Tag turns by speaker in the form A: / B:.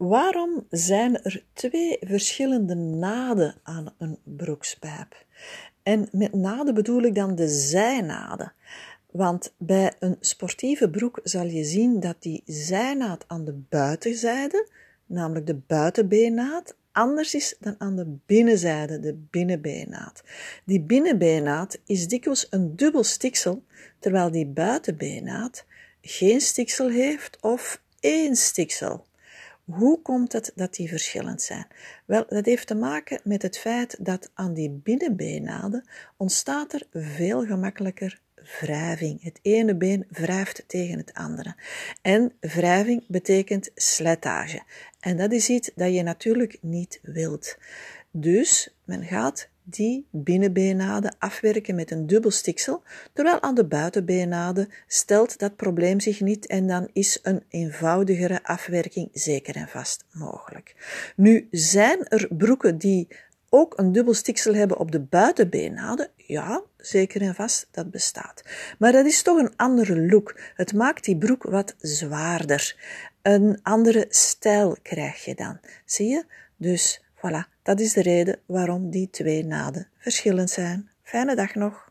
A: Waarom zijn er twee verschillende naden aan een broekspijp? En met naden bedoel ik dan de zijnaden. Want bij een sportieve broek zal je zien dat die zijnaad aan de buitenzijde, namelijk de buitenbeennaad, anders is dan aan de binnenzijde, de binnenbeennaad. Die binnenbeennaad is dikwijls een dubbel stiksel, terwijl die buitenbeennaad geen stiksel heeft of één stiksel. Hoe komt het dat die verschillend zijn? Wel, dat heeft te maken met het feit dat aan die binnenbeennaden ontstaat er veel gemakkelijker wrijving. Het ene been wrijft tegen het andere. En wrijving betekent slijtage. En dat is iets dat je natuurlijk niet wilt. Dus men gaat die binnenbeennaden afwerken met een dubbel stiksel, terwijl aan de buitenbeennaden stelt dat probleem zich niet en dan is een eenvoudigere afwerking zeker en vast mogelijk. Nu zijn er broeken die ook een dubbel stiksel hebben op de buitenbeennaden, ja, zeker en vast, dat bestaat. Maar dat is toch een andere look. Het maakt die broek wat zwaarder. Een andere stijl krijg je dan. Zie je? Dus voilà, dat is de reden waarom die twee naden verschillend zijn. Fijne dag nog.